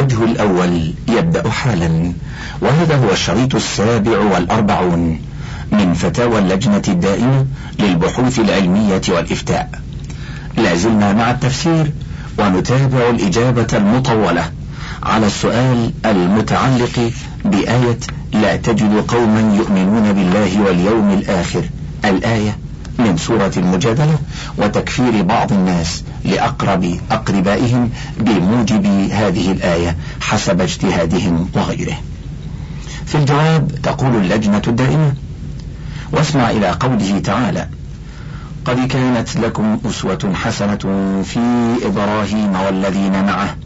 الوجه الأول يبدأ حالا وهذا هو الشريط السابع والأربعون من فتاوى اللجنة الدائمة للبحوث العلمية والإفتاء لازلنا مع التفسير ونتابع الإجابة المطولة على السؤال المتعلق بآية لا تجد قوما يؤمنون بالله واليوم الآخر الآية من سورة المجادلة وتكفير بعض الناس لأقرب أقربائهم بموجب هذه الآية حسب اجتهادهم وغيره. في الجواب تقول اللجنة الدائمة: واسمع إلى قوله تعالى: قد كانت لكم أسوة حسنة في إبراهيم والذين معه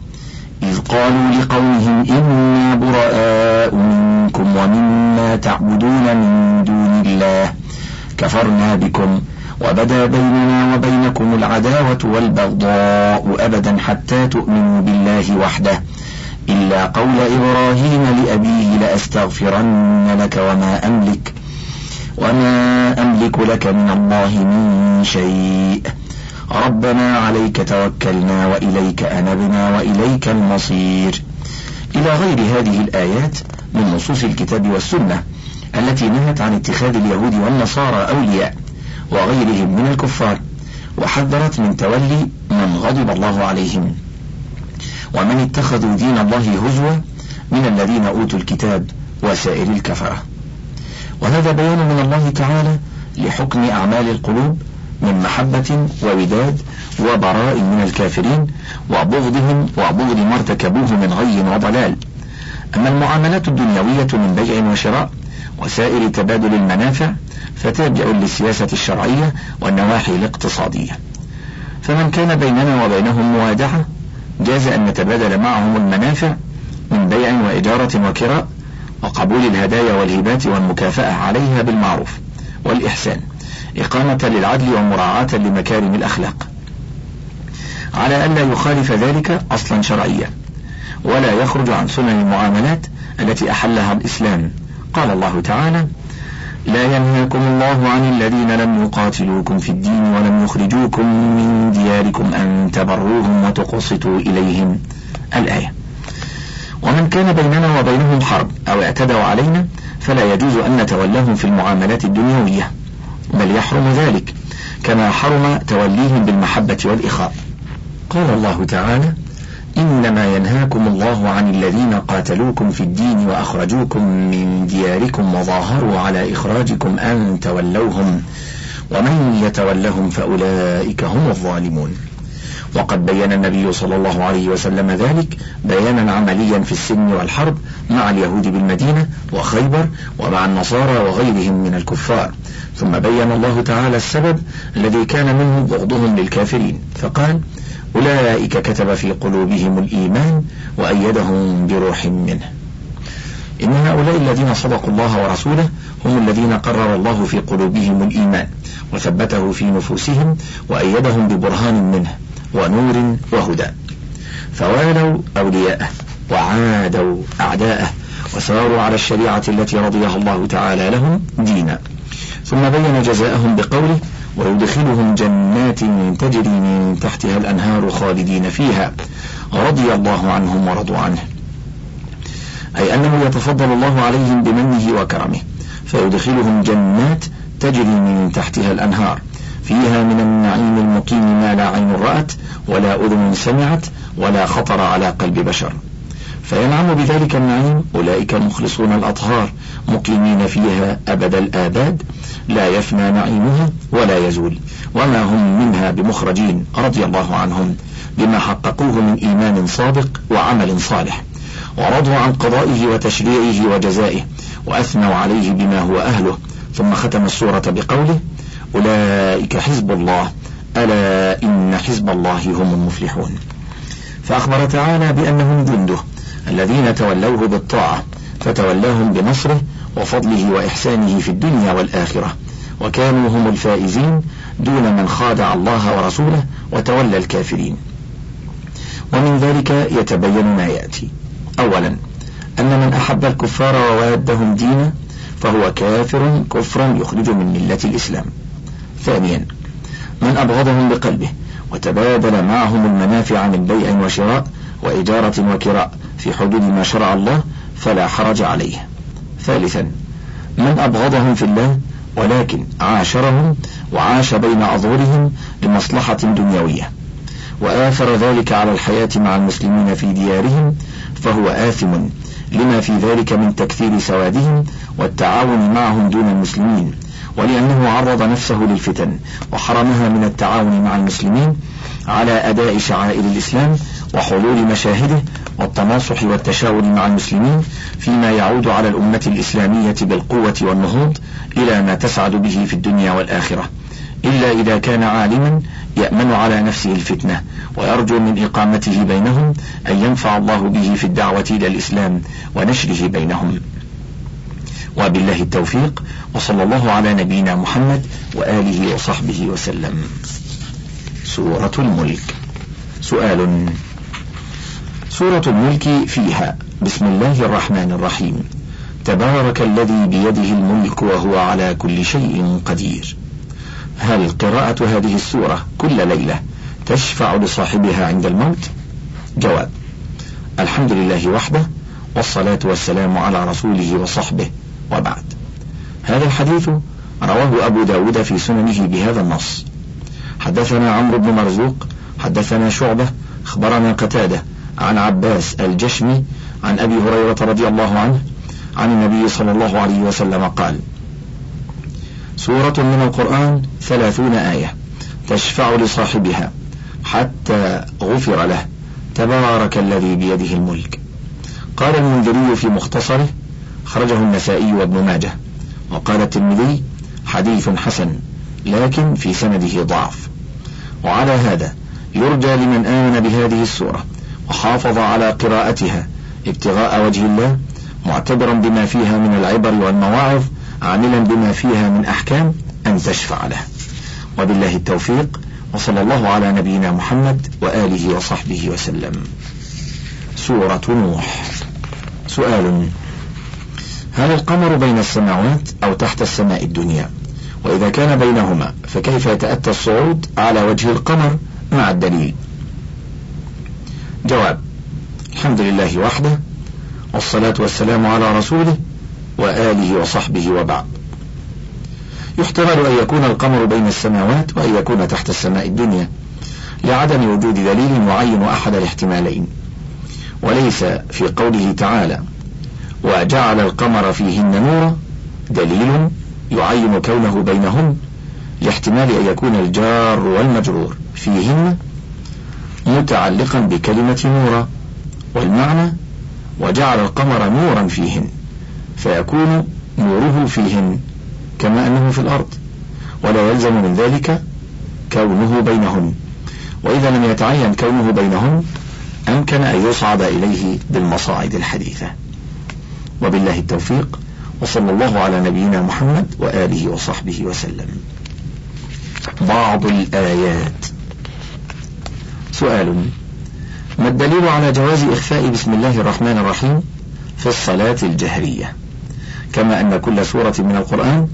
إذ قالوا لقومهم إنا براء منكم ومما تعبدون من دون الله كفرنا بكم وبدا بيننا وبينكم العداوة والبغضاء أبدا حتى تؤمنوا بالله وحده إلا قول إبراهيم لأبيه لأستغفرن لك وما أملك وما أملك لك من الله من شيء ربنا عليك توكلنا وإليك أنبنا وإليك المصير إلى غير هذه الآيات من نصوص الكتاب والسنة التي نهت عن اتخاذ اليهود والنصارى أولياء وغيرهم من الكفار وحذرت من تولي من غضب الله عليهم ومن اتخذوا دين الله هزوا من الذين أوتوا الكتاب وسائر الكفرة وهذا بيان من الله تعالى لحكم أعمال القلوب من محبة ووداد وبراء من الكافرين وبغضهم وبغض ما ارتكبوه من غي وضلال أما المعاملات الدنيوية من بيع وشراء وسائر تبادل المنافع فتابع للسياسة الشرعية والنواحي الاقتصادية فمن كان بيننا وبينهم موادعة جاز أن نتبادل معهم المنافع من بيع وإجارة وكراء وقبول الهدايا والهبات والمكافأة عليها بالمعروف والإحسان إقامة للعدل ومراعاة لمكارم الأخلاق على ألا يخالف ذلك أصلا شرعيا ولا يخرج عن سنن المعاملات التي أحلها الإسلام قال الله تعالى لا ينهاكم الله عن الذين لم يقاتلوكم في الدين ولم يخرجوكم من دياركم أن تبروهم وتقسطوا إليهم الآية ومن كان بيننا وبينهم حرب أو اعتدوا علينا فلا يجوز أن نتولاهم في المعاملات الدنيوية بل يحرم ذلك كما حرم توليهم بالمحبة والإخاء قال الله تعالى إنما ينهاكم الله عن الذين قاتلوكم في الدين وأخرجوكم من دياركم وظاهروا على إخراجكم أن تولوهم ومن يتولهم فأولئك هم الظالمون وقد بين النبي صلى الله عليه وسلم ذلك بيانا عمليا في السن والحرب مع اليهود بالمدينة وخيبر ومع النصارى وغيرهم من الكفار ثم بين الله تعالى السبب الذي كان منه بغضهم للكافرين فقال أولئك كتب في قلوبهم الإيمان وأيدهم بروح منه إن هؤلاء الذين صدقوا الله ورسوله هم الذين قرر الله في قلوبهم الإيمان وثبته في نفوسهم وأيدهم ببرهان منه ونور وهدى فوالوا أولياءه وعادوا أعداءه وساروا على الشريعة التي رضيها الله تعالى لهم دينا ثم بين جزاءهم بقوله ويدخلهم جنات تجري من تحتها الأنهار خالدين فيها رضي الله عنهم ورضوا عنه أي أنه يتفضل الله عليهم بمنه وكرمه فيدخلهم جنات تجري من تحتها الأنهار فيها من النعيم المقيم ما لا عين رأت ولا أذن سمعت ولا خطر على قلب بشر فينعم بذلك النعيم أولئك المخلصون الأطهار مقيمين فيها أبد الآباد لا يفنى نعيمها ولا يزول وما هم منها بمخرجين رضي الله عنهم لما حققوه من إيمان صادق وعمل صالح ورضوا عن قضائه وتشريعه وجزائه وأثنوا عليه بما هو أهله ثم ختم السورة بقوله أولئك حزب الله ألا إن حزب الله هم المفلحون فأخبر تعالى بأنهم جنده الذين تولوه بالطاعة فتولاهم بنصره وفضله وإحسانه في الدنيا والآخرة وكانوا هم الفائزين دون من خادع الله ورسوله وتولى الكافرين ومن ذلك يتبين ما يأتي أولا أن من أحب الكفار ووادهم دينا فهو كافر كفرا يخرج من ملة الإسلام ثانيا من أبغضهم بقلبه وتبادل معهم المنافع من بيع وشراء وإجارة وكراء في حدود ما شرع الله فلا حرج عليه ثالثا من أبغضهم في الله ولكن عاشرهم وعاش بين أظهرهم لمصلحة دنيوية وآثر ذلك على الحياة مع المسلمين في ديارهم فهو آثم لما في ذلك من تكثير سوادهم والتعاون معهم دون المسلمين ولأنه عرض نفسه للفتن وحرمها من التعاون مع المسلمين على أداء شعائر الإسلام وحلول مشاهده والتناصح والتشاور مع المسلمين فيما يعود على الأمة الإسلامية بالقوة والنهوض إلى ما تسعد به في الدنيا والآخرة إلا إذا كان عالما يأمن على نفسه الفتنة ويرجو من إقامته بينهم أن ينفع الله به في الدعوة إلى الإسلام ونشره بينهم وبالله التوفيق وصلى الله على نبينا محمد وآله وصحبه وسلم سورة الملك سؤال سورة الملك فيها بسم الله الرحمن الرحيم تبارك الذي بيده الملك وهو على كل شيء قدير هل قراءة هذه السورة كل ليلة تشفع لصاحبها عند الموت؟ جواب الحمد لله وحده والصلاة والسلام على رسوله وصحبه وبعد هذا الحديث رواه أبو داود في سننه بهذا النص حدثنا عمرو بن مرزوق حدثنا شعبة أخبرنا قتادة عن عباس الجشمي عن أبي هريرة رضي الله عنه عن النبي صلى الله عليه وسلم قال سورة من القرآن ثلاثون آية تشفع لصاحبها حتى غفر له تبارك الذي بيده الملك قال المنذري في مختصره خرجه النسائي وابن ماجه وقال الترمذي حديث حسن لكن في سنده ضعف وعلى هذا يرجى لمن آمن بهذه السورة وحافظ على قراءتها ابتغاء وجه الله معتبرا بما فيها من العبر والمواعظ عاملا بما فيها من أحكام أن تشفع له وبالله التوفيق وصلى الله على نبينا محمد وآله وصحبه وسلم سورة نوح سؤال هل القمر بين السماوات أو تحت السماء الدنيا وإذا كان بينهما فكيف يتأتى الصعود على وجه القمر مع الدليل جواب الحمد لله وحده والصلاة والسلام على رسوله وآله وصحبه وبعد يحتمل أن يكون القمر بين السماوات وأن يكون تحت السماء الدنيا لعدم وجود دليل يعين أحد الاحتمالين وليس في قوله تعالى وجعل القمر فيهن نورا دليل يعين كونه بينهن لاحتمال أن يكون الجار والمجرور فيهن متعلقا بكلمة نورا والمعنى وجعل القمر نورا فيهن فيكون نوره فيهن كما أنه في الأرض ولا يلزم من ذلك كونه بينهن وإذا لم يتعين كونه بينهن أمكن أن يصعد إليه بالمصاعد الحديثة وبالله التوفيق وصلى الله على نبينا محمد وآله وصحبه وسلم بعض الآيات سؤال ما الدليل على جواز إخفاء بسم الله الرحمن الرحيم في الصلاة الجهرية كما أن كل سورة من القرآن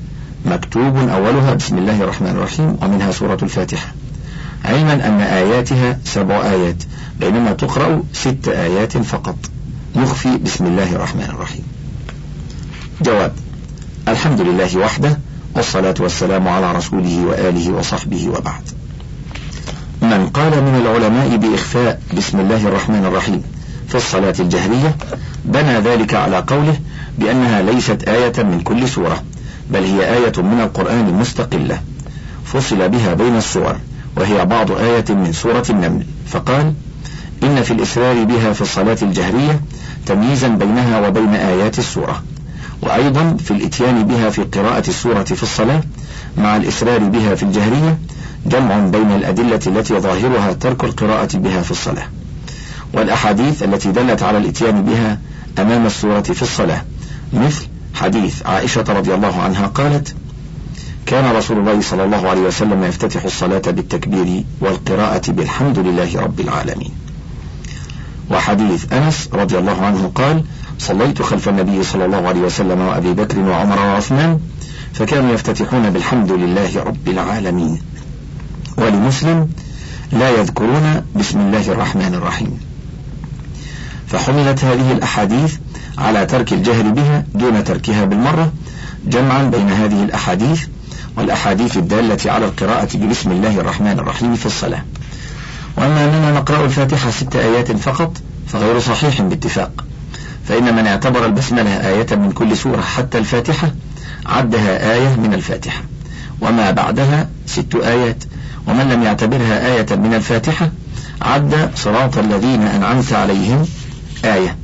مكتوب أولها بسم الله الرحمن الرحيم ومنها سورة الفاتحة علما أن آياتها سبع آيات بينما تقرأ ست آيات فقط يخفي بسم الله الرحمن الرحيم جواب الحمد لله وحده والصلاة والسلام على رسوله وآله وصحبه وبعد من قال من العلماء بإخفاء بسم الله الرحمن الرحيم في الصلاة الجهرية بنى ذلك على قوله بأنها ليست آية من كل سورة بل هي آية من القرآن مستقلة فصل بها بين السور وهي بعض آية من سورة النمل فقال إن في الإسرار بها في الصلاة الجهرية تمييزا بينها وبين آيات السورة وأيضا في الإتيان بها في قراءة السورة في الصلاة مع الإسرار بها في الجهرية جمع بين الأدلة التي ظاهرها ترك القراءة بها في الصلاة والأحاديث التي دلت على الإتيان بها أمام السورة في الصلاة مثل حديث عائشة رضي الله عنها قالت كان رسول الله صلى الله عليه وسلم يفتتح الصلاة بالتكبير والقراءة بالحمد لله رب العالمين وحديث أنس رضي الله عنه قال صليت خلف النبي صلى الله عليه وسلم وأبي بكر وعمر وعثمان فكانوا يفتتحون بالحمد لله رب العالمين ولمسلم لا يذكرون بسم الله الرحمن الرحيم فحملت هذه الأحاديث على ترك الجهل بها دون تركها بالمرة جمعا بين هذه الأحاديث والأحاديث الدالة على القراءة بسم الله الرحمن الرحيم في الصلاة وأما أننا نقرأ الفاتحة ست آيات فقط فغير صحيح باتفاق فإن من اعتبر البسملة آية من كل سورة حتى الفاتحة عدها آية من الفاتحة وما بعدها ست آيات ومن لم يعتبرها آية من الفاتحة عد صراط الذين أنعمت عليهم آية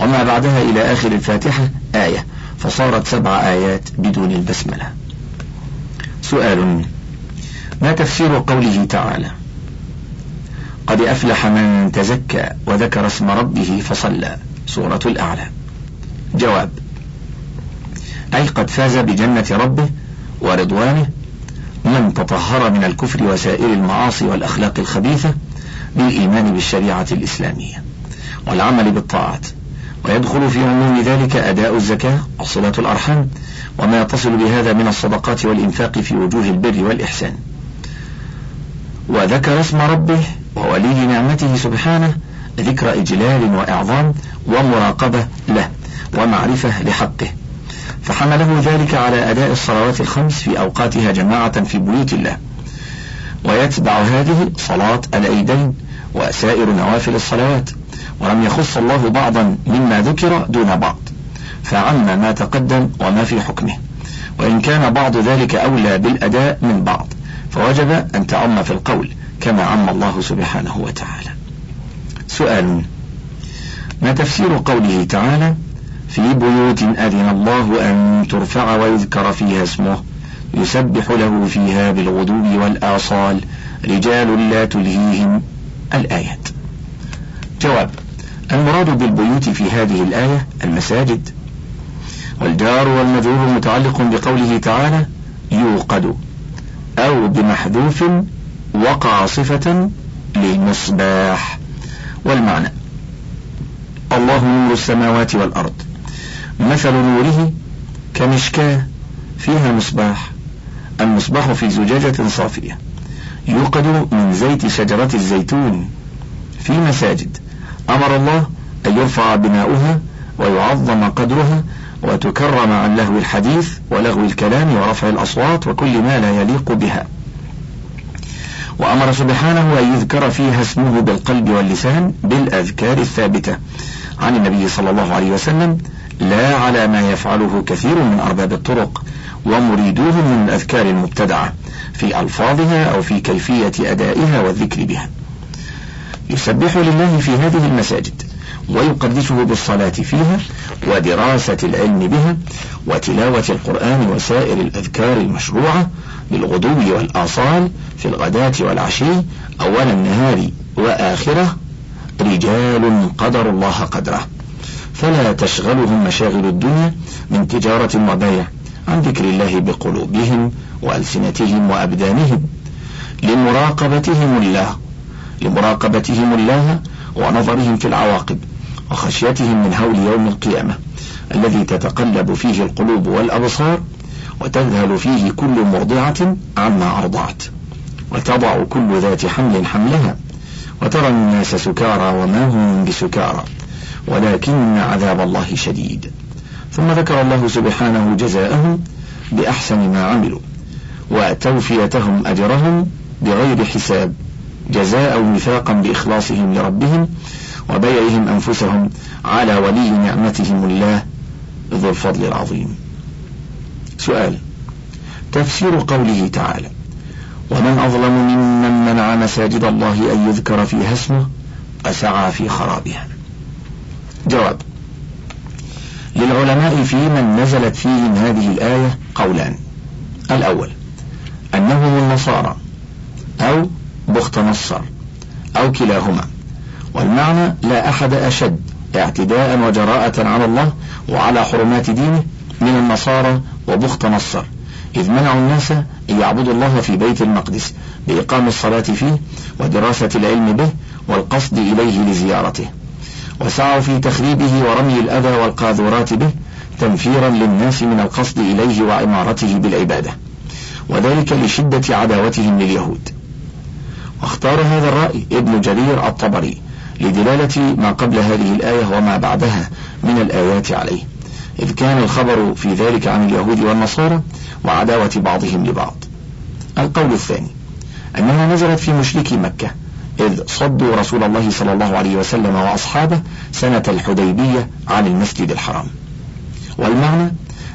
وما بعدها إلى آخر الفاتحة آية فصارت سبع آيات بدون البسملة سؤال ما تفسير قوله تعالى قد أفلح من تزكى وذكر اسم ربه فصلى سورة الأعلى جواب أي قد فاز بجنة ربه ورضوانه من تطهر من الكفر وسائر المعاصي والأخلاق الخبيثة بالإيمان بالشريعة الإسلامية والعمل بالطاعات ويدخل في عموم ذلك أداء الزكاة وصلة الأرحام وما يتصل بهذا من الصدقات والإنفاق في وجوه البر والإحسان وذكر اسم ربه وولي نعمته سبحانه ذكر إجلال وإعظام ومراقبة له ومعرفة لحقه فحمله ذلك على أداء الصلوات الخمس في أوقاتها جماعة في بيوت الله ويتبع هذه صلاة العيدين وسائر نوافل الصلوات ولم يخص الله بعضا مما ذكر دون بعض فعم ما تقدم وما في حكمه وإن كان بعض ذلك أولى بالأداء من بعض فوجب أن تعم في القول كما عم الله سبحانه وتعالى سؤال ما تفسير قوله تعالى في بيوت أذن الله أن ترفع ويذكر فيها اسمه يسبح له فيها بالغدو والآصال رجال لا تلهيهم الآيات جواب المراد بالبيوت في هذه الآية المساجد والجار والمجرور متعلق بقوله تعالى يوقد أو بمحذوف وقع صفة للمصباح والمعنى الله نور السماوات والأرض مثل نوره كمشكاة فيها مصباح المصباح في زجاجة صافية يوقد من زيت شجرة الزيتون في مساجد أمر الله أن يرفع بناؤها ويعظم قدرها وتكرم عن لهو الحديث ولغو الكلام ورفع الأصوات وكل ما لا يليق بها وأمر سبحانه أن يذكر فيها اسمه بالقلب واللسان بالأذكار الثابتة عن النبي صلى الله عليه وسلم لا على ما يفعله كثير من أرباب الطرق ومريدوه من الأذكار المبتدعة في ألفاظها أو في كيفية أدائها والذكر بها. يسبح لله في هذه المساجد ويقدسه بالصلاة فيها ودراسة العلم بها وتلاوة القرآن وسائر الأذكار المشروعة بالغدو والآصال في الغداة والعشي أول النهار وآخره رجال قدر الله قدره فلا تشغلهم مشاغل الدنيا من تجارة وبيع عن ذكر الله بقلوبهم وألسنتهم وأبدانهم لمراقبتهم الله لمراقبتهم الله ونظرهم في العواقب وخشيتهم من هول يوم القيامة الذي تتقلب فيه القلوب والأبصار وتذهل فيه كل مرضعة عما أرضعت وتضع كل ذات حمل حملها وترى الناس سكارى وما هم بسكارى ولكن عذاب الله شديد ثم ذكر الله سبحانه جزاءهم بأحسن ما عملوا وتوفيتهم أجرهم بغير حساب جزاء وثاقا بإخلاصهم لربهم وبيعهم أنفسهم على ولي نعمتهم الله ذو الفضل العظيم سؤال تفسير قوله تعالى ومن أظلم ممن منع مساجد الله أن يذكر فيها اسمه أسعى في خرابها جواب للعلماء في من نزلت فيهم هذه الآية قولان الأول أنهم النصارى أو بخت نصر أو كلاهما والمعنى لا أحد أشد اعتداء وجراءة على الله وعلى حرمات دينه من النصارى وبخت نصر إذ منعوا الناس أن يعبدوا الله في بيت المقدس بإقام الصلاة فيه ودراسة العلم به والقصد إليه لزيارته وسعوا في تخريبه ورمي الأذى والقاذورات به تنفيرا للناس من القصد إليه وإمارته بالعبادة وذلك لشدة عداوتهم لليهود واختار هذا الرأي ابن جرير الطبري لدلالة ما قبل هذه الآية وما بعدها من الآيات عليه إذ كان الخبر في ذلك عن اليهود والنصارى وعداوة بعضهم لبعض القول الثاني أنها نزلت في مشركي مكة إذ صدوا رسول الله صلى الله عليه وسلم وأصحابه سنة الحديبية عن المسجد الحرام والمعنى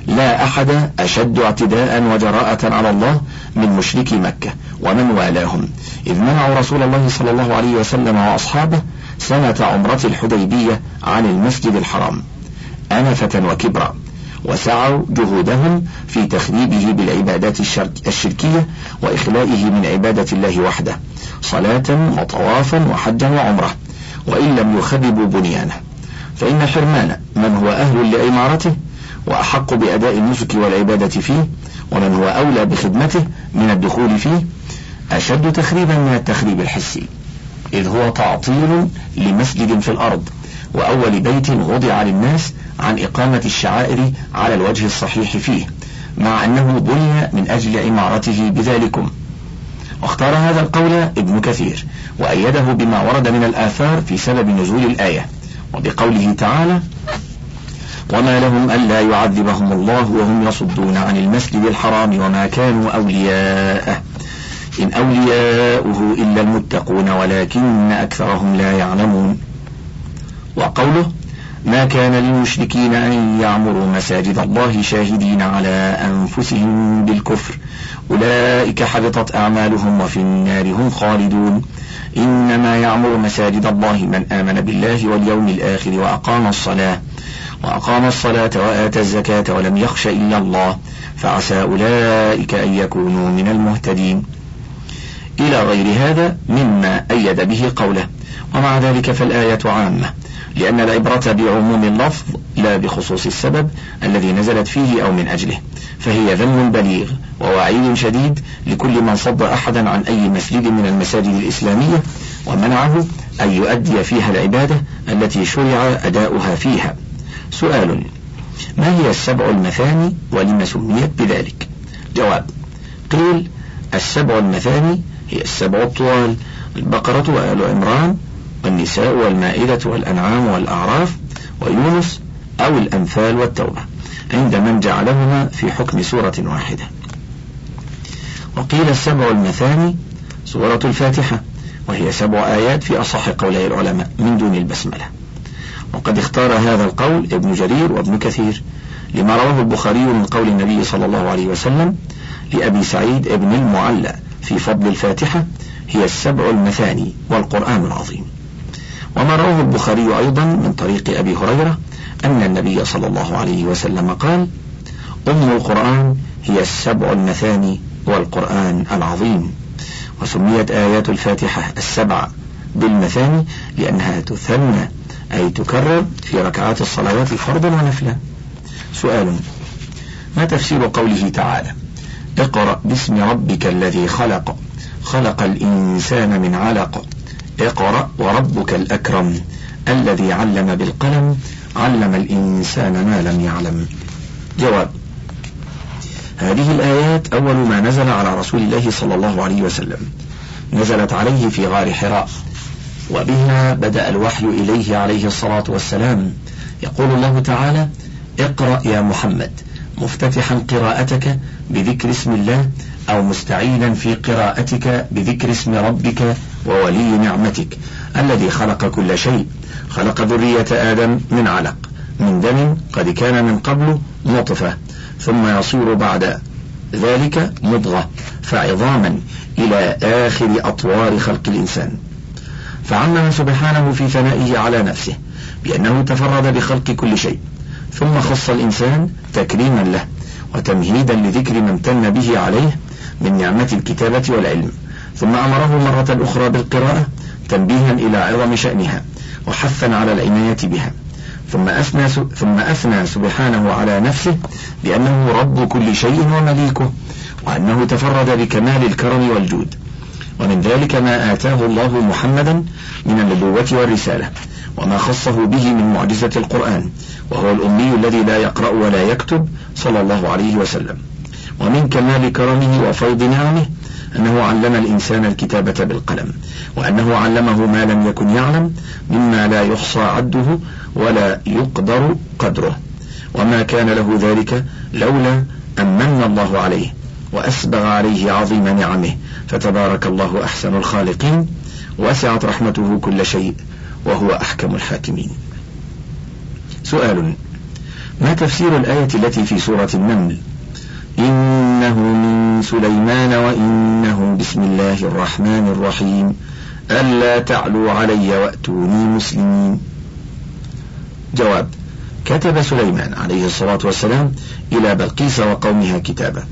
لا أحد أشد اعتداء وجراءة على الله من مشركي مكة ومن والاهم إذ منعوا رسول الله صلى الله عليه وسلم وأصحابه سنة عمرة الحديبية عن المسجد الحرام أنفة وكبرا وسعوا جهودهم في تخريبه بالعبادات الشركية وإخلائه من عبادة الله وحده صلاة وطوافا وحجا وعمرة وإن لم يخربوا بنيانه فإن حرمان من هو أهل لعمارته وأحق بأداء النسك والعبادة فيه ومن هو أولى بخدمته من الدخول فيه أشد تخريبا من التخريب الحسي إذ هو تعطيل لمسجد في الأرض وأول بيت وضع للناس عن إقامة الشعائر على الوجه الصحيح فيه مع أنه بني من أجل عمارته بذلكم واختار هذا القول ابن كثير وأيده بما ورد من الآثار في سبب نزول الآية وبقوله تعالى وما لهم ألا يعذبهم الله وهم يصدون عن المسجد الحرام وما كانوا أولياءه إن أولياؤه إلا المتقون ولكن أكثرهم لا يعلمون وقوله ما كان للمشركين أن يعمروا مساجد الله شاهدين على أنفسهم بالكفر أولئك حبطت أعمالهم وفي النار هم خالدون إنما يعمر مساجد الله من آمن بالله واليوم الآخر وأقام الصلاة وأقام الصلاة وآتى الزكاة ولم يخش إلا الله فعسى أولئك أن يكونوا من المهتدين إلى غير هذا مما أيد به قوله ومع ذلك فالآية عامة لأن العبرة بعموم اللفظ لا بخصوص السبب الذي نزلت فيه أو من أجله فهي ذم بليغ ووعيد شديد لكل من صد أحدا عن أي مسجد من المساجد الإسلامية ومنعه أن يؤدي فيها العبادة التي شرع أداؤها فيها سؤال ما هي السبع المثاني ولم سميت بذلك جواب قيل السبع المثاني هي السبع الطوال البقرة وآل عمران والنساء والمائدة والأنعام والأعراف ويونس أو الأنفال والتوبة عند من جعلهما في حكم سورة واحدة وقيل السبع المثاني سورة الفاتحة وهي سبع آيات في أصح قولي العلماء من دون البسملة وقد اختار هذا القول ابن جرير وابن كثير لما رواه البخاري من قول النبي صلى الله عليه وسلم لأبي سعيد ابن المعلى في فضل الفاتحة هي السبع المثاني والقرآن العظيم وما رواه البخاري أيضا من طريق أبي هريرة أن النبي صلى الله عليه وسلم قال أم القرآن هي السبع المثاني والقرآن العظيم وسميت آيات الفاتحة السبع بالمثاني لأنها تثنى أي تكرر في ركعات الصلوات فرضا ونفلا سؤال ما تفسير قوله تعالى اقرأ باسم ربك الذي خلق خلق الإنسان من علق اقرأ وربك الأكرم الذي علم بالقلم علم الإنسان ما لم يعلم جواب هذه الآيات أول ما نزل على رسول الله صلى الله عليه وسلم نزلت عليه في غار حراء وبها بدأ الوحي إليه عليه الصلاة والسلام يقول الله تعالى اقرأ يا محمد مفتتحا قراءتك بذكر اسم الله أو مستعينا في قراءتك بذكر اسم ربك وولي نعمتك الذي خلق كل شيء خلق ذرية آدم من علق من دم قد كان من قبل نطفة ثم يصير بعد ذلك مضغة فعظاما إلى آخر أطوار خلق الإنسان فعمم سبحانه في ثنائه على نفسه بأنه تفرد بخلق كل شيء ثم خص الإنسان تكريما له وتمهيدا لذكر ما امتن به عليه من نعمة الكتابة والعلم ثم أمره مرة أخرى بالقراءة تنبيها إلى عظم شأنها وحثا على العناية بها ثم أثنى, ثم أثنى سبحانه على نفسه بأنه رب كل شيء ومليكه وأنه تفرد بكمال الكرم والجود ومن ذلك ما آتاه الله محمدا من النبوة والرسالة وما خصه به من معجزة القرآن وهو الأمي الذي لا يقرأ ولا يكتب صلى الله عليه وسلم ومن كمال كرمه وفيض نعمه أنه علم الإنسان الكتابة بالقلم وأنه علمه ما لم يكن يعلم مما لا يحصى عده ولا يقدر قدره وما كان له ذلك لولا أن من الله عليه وأسبغ عليه عظيم نعمه فتبارك الله أحسن الخالقين وسعت رحمته كل شيء وهو أحكم الحاكمين سؤال ما تفسير الآية التي في سورة النمل إنه من سليمان وإنه بسم الله الرحمن الرحيم ألا تعلوا علي وأتوني مسلمين جواب كتب سليمان عليه الصلاة والسلام إلى بلقيس وقومها كتابه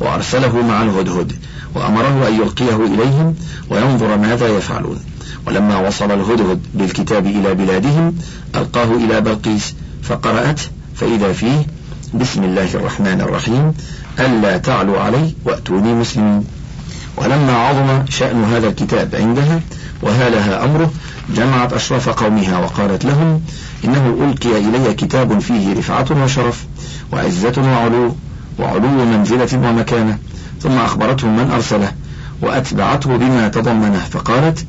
وأرسله مع الهدهد وأمره أن يلقيه إليهم وينظر ماذا يفعلون ولما وصل الهدهد بالكتاب إلى بلادهم ألقاه إلى بلقيس فقرأته فإذا فيه بسم الله الرحمن الرحيم ألا تعلوا علي وأتوني مسلمين ولما عظم شأن هذا الكتاب عندها وهالها أمره جمعت أشراف قومها وقالت لهم إنه ألقي إلي كتاب فيه رفعة وشرف وعزة وعلو وعلو منزلة ومكانة ثم أخبرتهم من أرسله وأتبعته بما تضمنه فقالت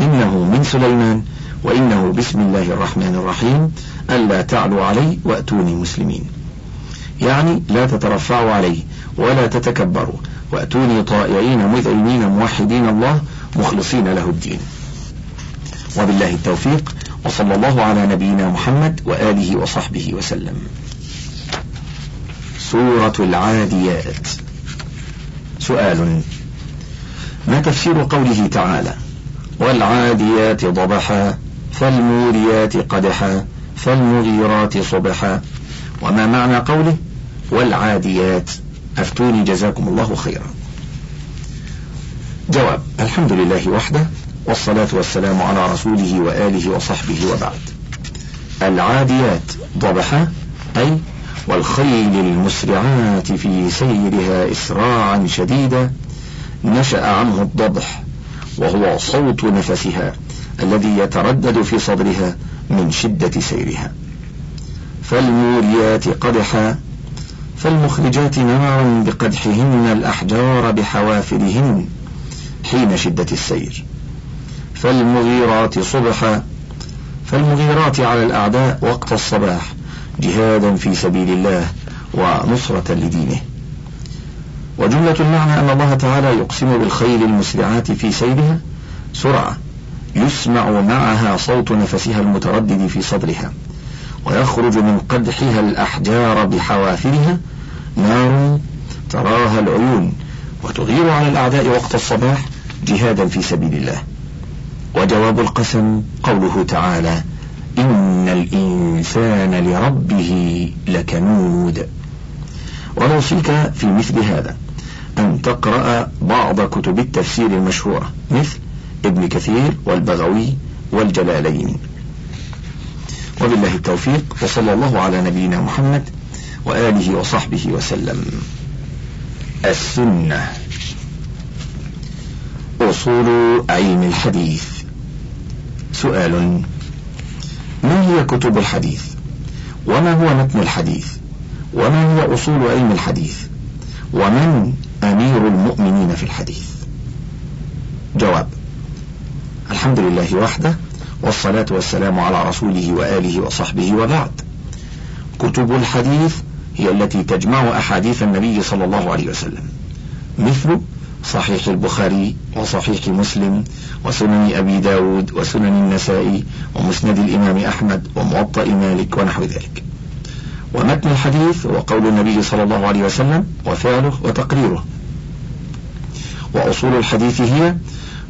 إنه من سليمان وإنه بسم الله الرحمن الرحيم ألا تعلوا علي وأتوني مسلمين يعني لا تترفعوا علي ولا تتكبروا وأتوني طائعين مذعنين موحدين الله مخلصين له الدين وبالله التوفيق وصلى الله على نبينا محمد وآله وصحبه وسلم سورة العاديات سؤال ما تفسير قوله تعالى والعاديات ضبحا فالموريات قدحا فالمغيرات صبحا وما معنى قوله والعاديات أفتوني جزاكم الله خيرا جواب الحمد لله وحده والصلاة والسلام على رسوله وآله وصحبه وبعد العاديات ضبحا أي والخيل المسرعات في سيرها إسراعا شديدا نشأ عنه الضبح وهو صوت نفسها الذي يتردد في صدرها من شدة سيرها فالموريات قدحا فالمخرجات نارا بقدحهن الأحجار بحوافرهن حين شدة السير فالمغيرات صبحا فالمغيرات على الأعداء وقت الصباح جهادا في سبيل الله ونصرة لدينه وجملة المعنى أن الله تعالى يقسم بالخيل المسرعات في سيرها سرعة يسمع معها صوت نفسها المتردد في صدرها ويخرج من قدحها الأحجار بحوافرها نار تراها العيون وتغير على الأعداء وقت الصباح جهادا في سبيل الله وجواب القسم قوله تعالى إن الإنسان لربه لكنود ونوصيك في مثل هذا أن تقرأ بعض كتب التفسير المشهورة مثل ابن كثير والبغوي والجلالين وبالله التوفيق وصلى الله على نبينا محمد وآله وصحبه وسلم السنة أصول علم الحديث سؤال ما هي كتب الحديث وما هو متن الحديث وما هي أصول علم الحديث ومن أمير المؤمنين في الحديث جواب الحمد لله وحده والصلاة والسلام على رسوله وآله وصحبه وبعد كتب الحديث هي التي تجمع أحاديث النبي صلى الله عليه وسلم مثل صحيح البخاري وصحيح مسلم وسنن أبي داود وسنن النسائي ومسند الإمام أحمد وموطأ مالك ونحو ذلك ومتن الحديث هو قول النبي صلى الله عليه وسلم وفعله وتقريره وأصول الحديث هي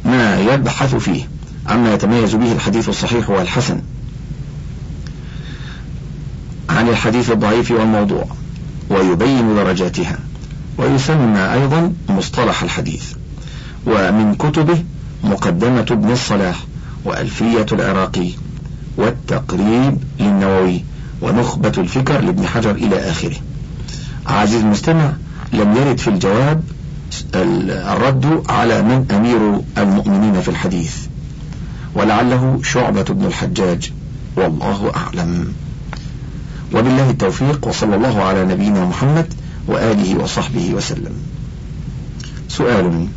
ما يبحث فيه عما يتميز به الحديث الصحيح والحسن عن الحديث الضعيف والموضوع ويبين درجاتها ويسمى أيضا مصطلح الحديث ومن كتبه مقدمة ابن الصلاح وألفية العراقي والتقريب للنووي ونخبة الفكر لابن حجر إلى آخره عزيز المستمع لم يرد في الجواب الرد على من أمير المؤمنين في الحديث ولعله شعبة بن الحجاج والله أعلم وبالله التوفيق وصلى الله على نبينا محمد وآله وصحبه وسلم سؤال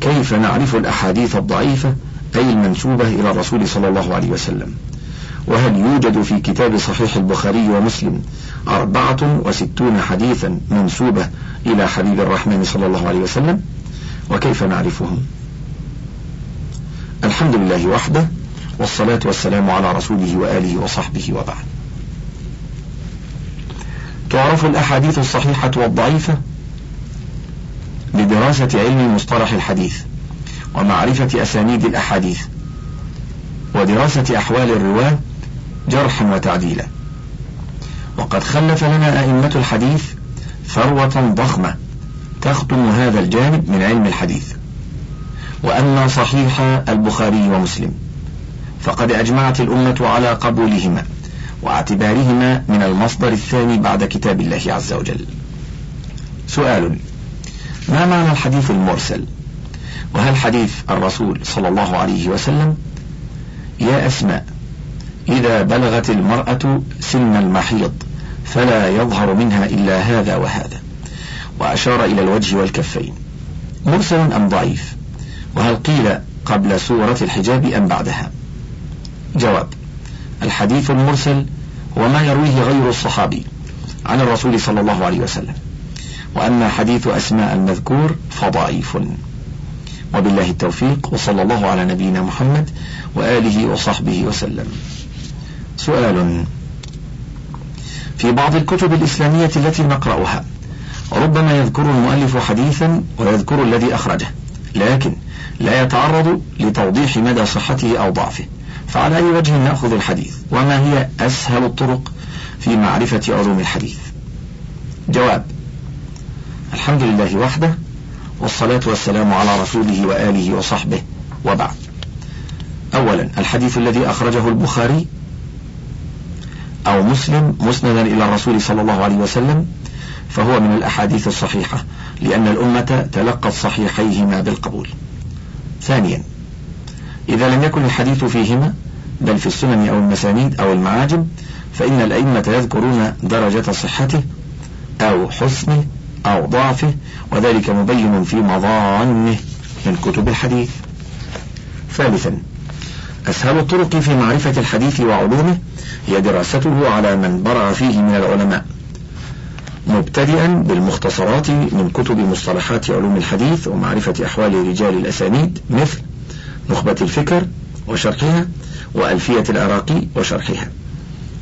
كيف نعرف الأحاديث الضعيفة أي المنسوبة إلى الرسول صلى الله عليه وسلم؟ وهل يوجد في كتاب صحيح البخاري ومسلم أربعة وستون حديثا منسوبة إلى حبيب الرحمن صلى الله عليه وسلم وكيف نعرفهم الحمد لله وحده والصلاة والسلام على رسوله وآله وصحبه وبعد تعرف الأحاديث الصحيحة والضعيفة لدراسة علم مصطلح الحديث ومعرفة أسانيد الأحاديث ودراسة أحوال الرواة جرحا وتعديلا وقد خلف لنا أئمة الحديث ثروة ضخمة تختم هذا الجانب من علم الحديث وأما صحيح البخاري ومسلم فقد أجمعت الأمة على قبولهما واعتبارهما من المصدر الثاني بعد كتاب الله عز وجل سؤال ما معنى الحديث المرسل وهل حديث الرسول صلى الله عليه وسلم يا أسماء إذا بلغت المرأة سن المحيض فلا يظهر منها إلا هذا وهذا وأشار إلى الوجه والكفين مرسل أم ضعيف وهل قيل قبل سورة الحجاب أم بعدها جواب الحديث المرسل هو ما يرويه غير الصحابي عن الرسول صلى الله عليه وسلم وأما حديث أسماء المذكور فضعيف وبالله التوفيق وصلى الله على نبينا محمد وآله وصحبه وسلم سؤال في بعض الكتب الإسلامية التي نقرأها ربما يذكر المؤلف حديثا ويذكر الذي أخرجه لكن لا يتعرض لتوضيح مدى صحته أو ضعفه فعلى أي وجه نأخذ الحديث وما هي أسهل الطرق في معرفة علوم الحديث جواب الحمد لله وحده والصلاة والسلام على رسوله وآله وصحبه وبعد أولا الحديث الذي أخرجه البخاري أو مسلم مسندا إلى الرسول صلى الله عليه وسلم فهو من الأحاديث الصحيحة لأن الأمة تلقت صحيحيهما بالقبول ثانيا إذا لم يكن الحديث فيهما بل في السنن أو المسانيد أو المعاجم فإن الأئمة يذكرون درجة صحته أو حسنه أو ضعفه وذلك مبين في مظانه من كتب الحديث ثالثا أسهل الطرق في معرفة الحديث وعلومه هي دراسته على من برع فيه من العلماء مبتدئا بالمختصرات من كتب مصطلحات علوم الحديث ومعرفة أحوال رجال الأسانيد مثل نخبة الفكر وشرحها وألفية العراقي وشرحها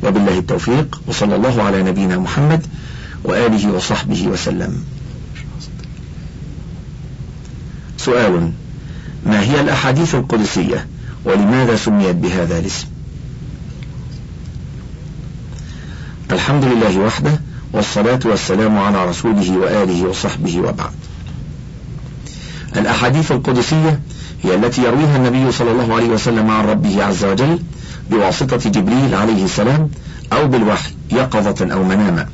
وبالله التوفيق وصلى الله على نبينا محمد وآله وصحبه وسلم سؤال ما هي الأحاديث القدسية؟ ولماذا سميت بهذا الاسم الحمد لله وحده والصلاة والسلام على رسوله وآله وصحبه وبعد الأحاديث القدسية هي التي يرويها النبي صلى الله عليه وسلم عن ربه عز وجل بواسطة جبريل عليه السلام أو بالوحي يقظة أو مناما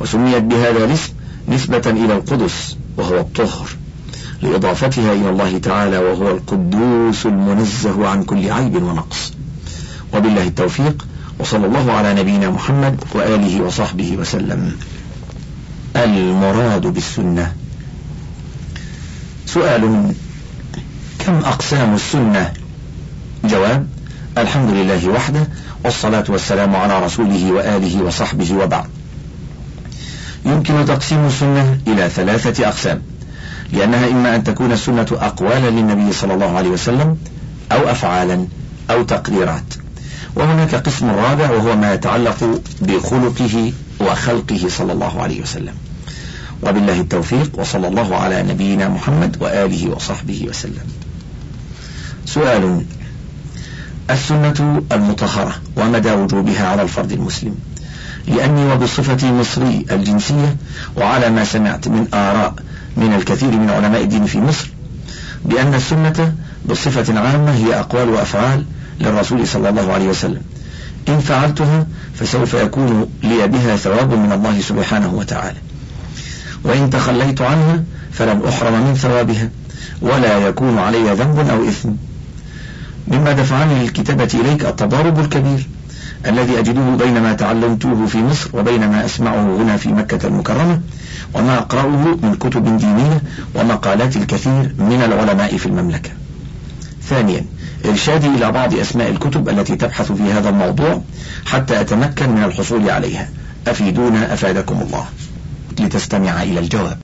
وسميت بهذا الاسم نسبة إلى القدس وهو الطهر لإضافتها إلى الله تعالى وهو القدوس المنزه عن كل عيب ونقص وبالله التوفيق وصلى الله على نبينا محمد وآله وصحبه وسلم المراد بالسنة سؤال كم أقسام السنة جواب الحمد لله وحده والصلاة والسلام على رسوله وآله وصحبه وبعد يمكن تقسيم السنة إلى ثلاثة أقسام لأنها إما أن تكون السنة أقوالا للنبي صلى الله عليه وسلم أو أفعالا أو تقديرات وهناك قسم رابع وهو ما يتعلق بخلقه وخلقه صلى الله عليه وسلم وبالله التوفيق وصلى الله على نبينا محمد وآله وصحبه وسلم سؤال السنة المطهرة ومدى وجوبها على الفرد المسلم لأني وبصفتي مصري الجنسية وعلى ما سمعت من آراء من الكثير من علماء الدين في مصر بأن السنة بصفة عامة هي أقوال وأفعال للرسول صلى الله عليه وسلم إن فعلتها فسوف يكون لي بها ثواب من الله سبحانه وتعالى وإن تخليت عنها فلن أحرم من ثوابها ولا يكون علي ذنب أو إثم مما دفعني للكتابة إليك التضارب الكبير الذي أجده بين ما تعلمته في مصر وبين ما أسمعه هنا في مكة المكرمة وما أقرأه من كتب دينية ومقالات الكثير من العلماء في المملكة ثانيا إرشادي إلى بعض أسماء الكتب التي تبحث في هذا الموضوع حتى أتمكن من الحصول عليها أفيدونا أفادكم الله لتستمع إلى الجواب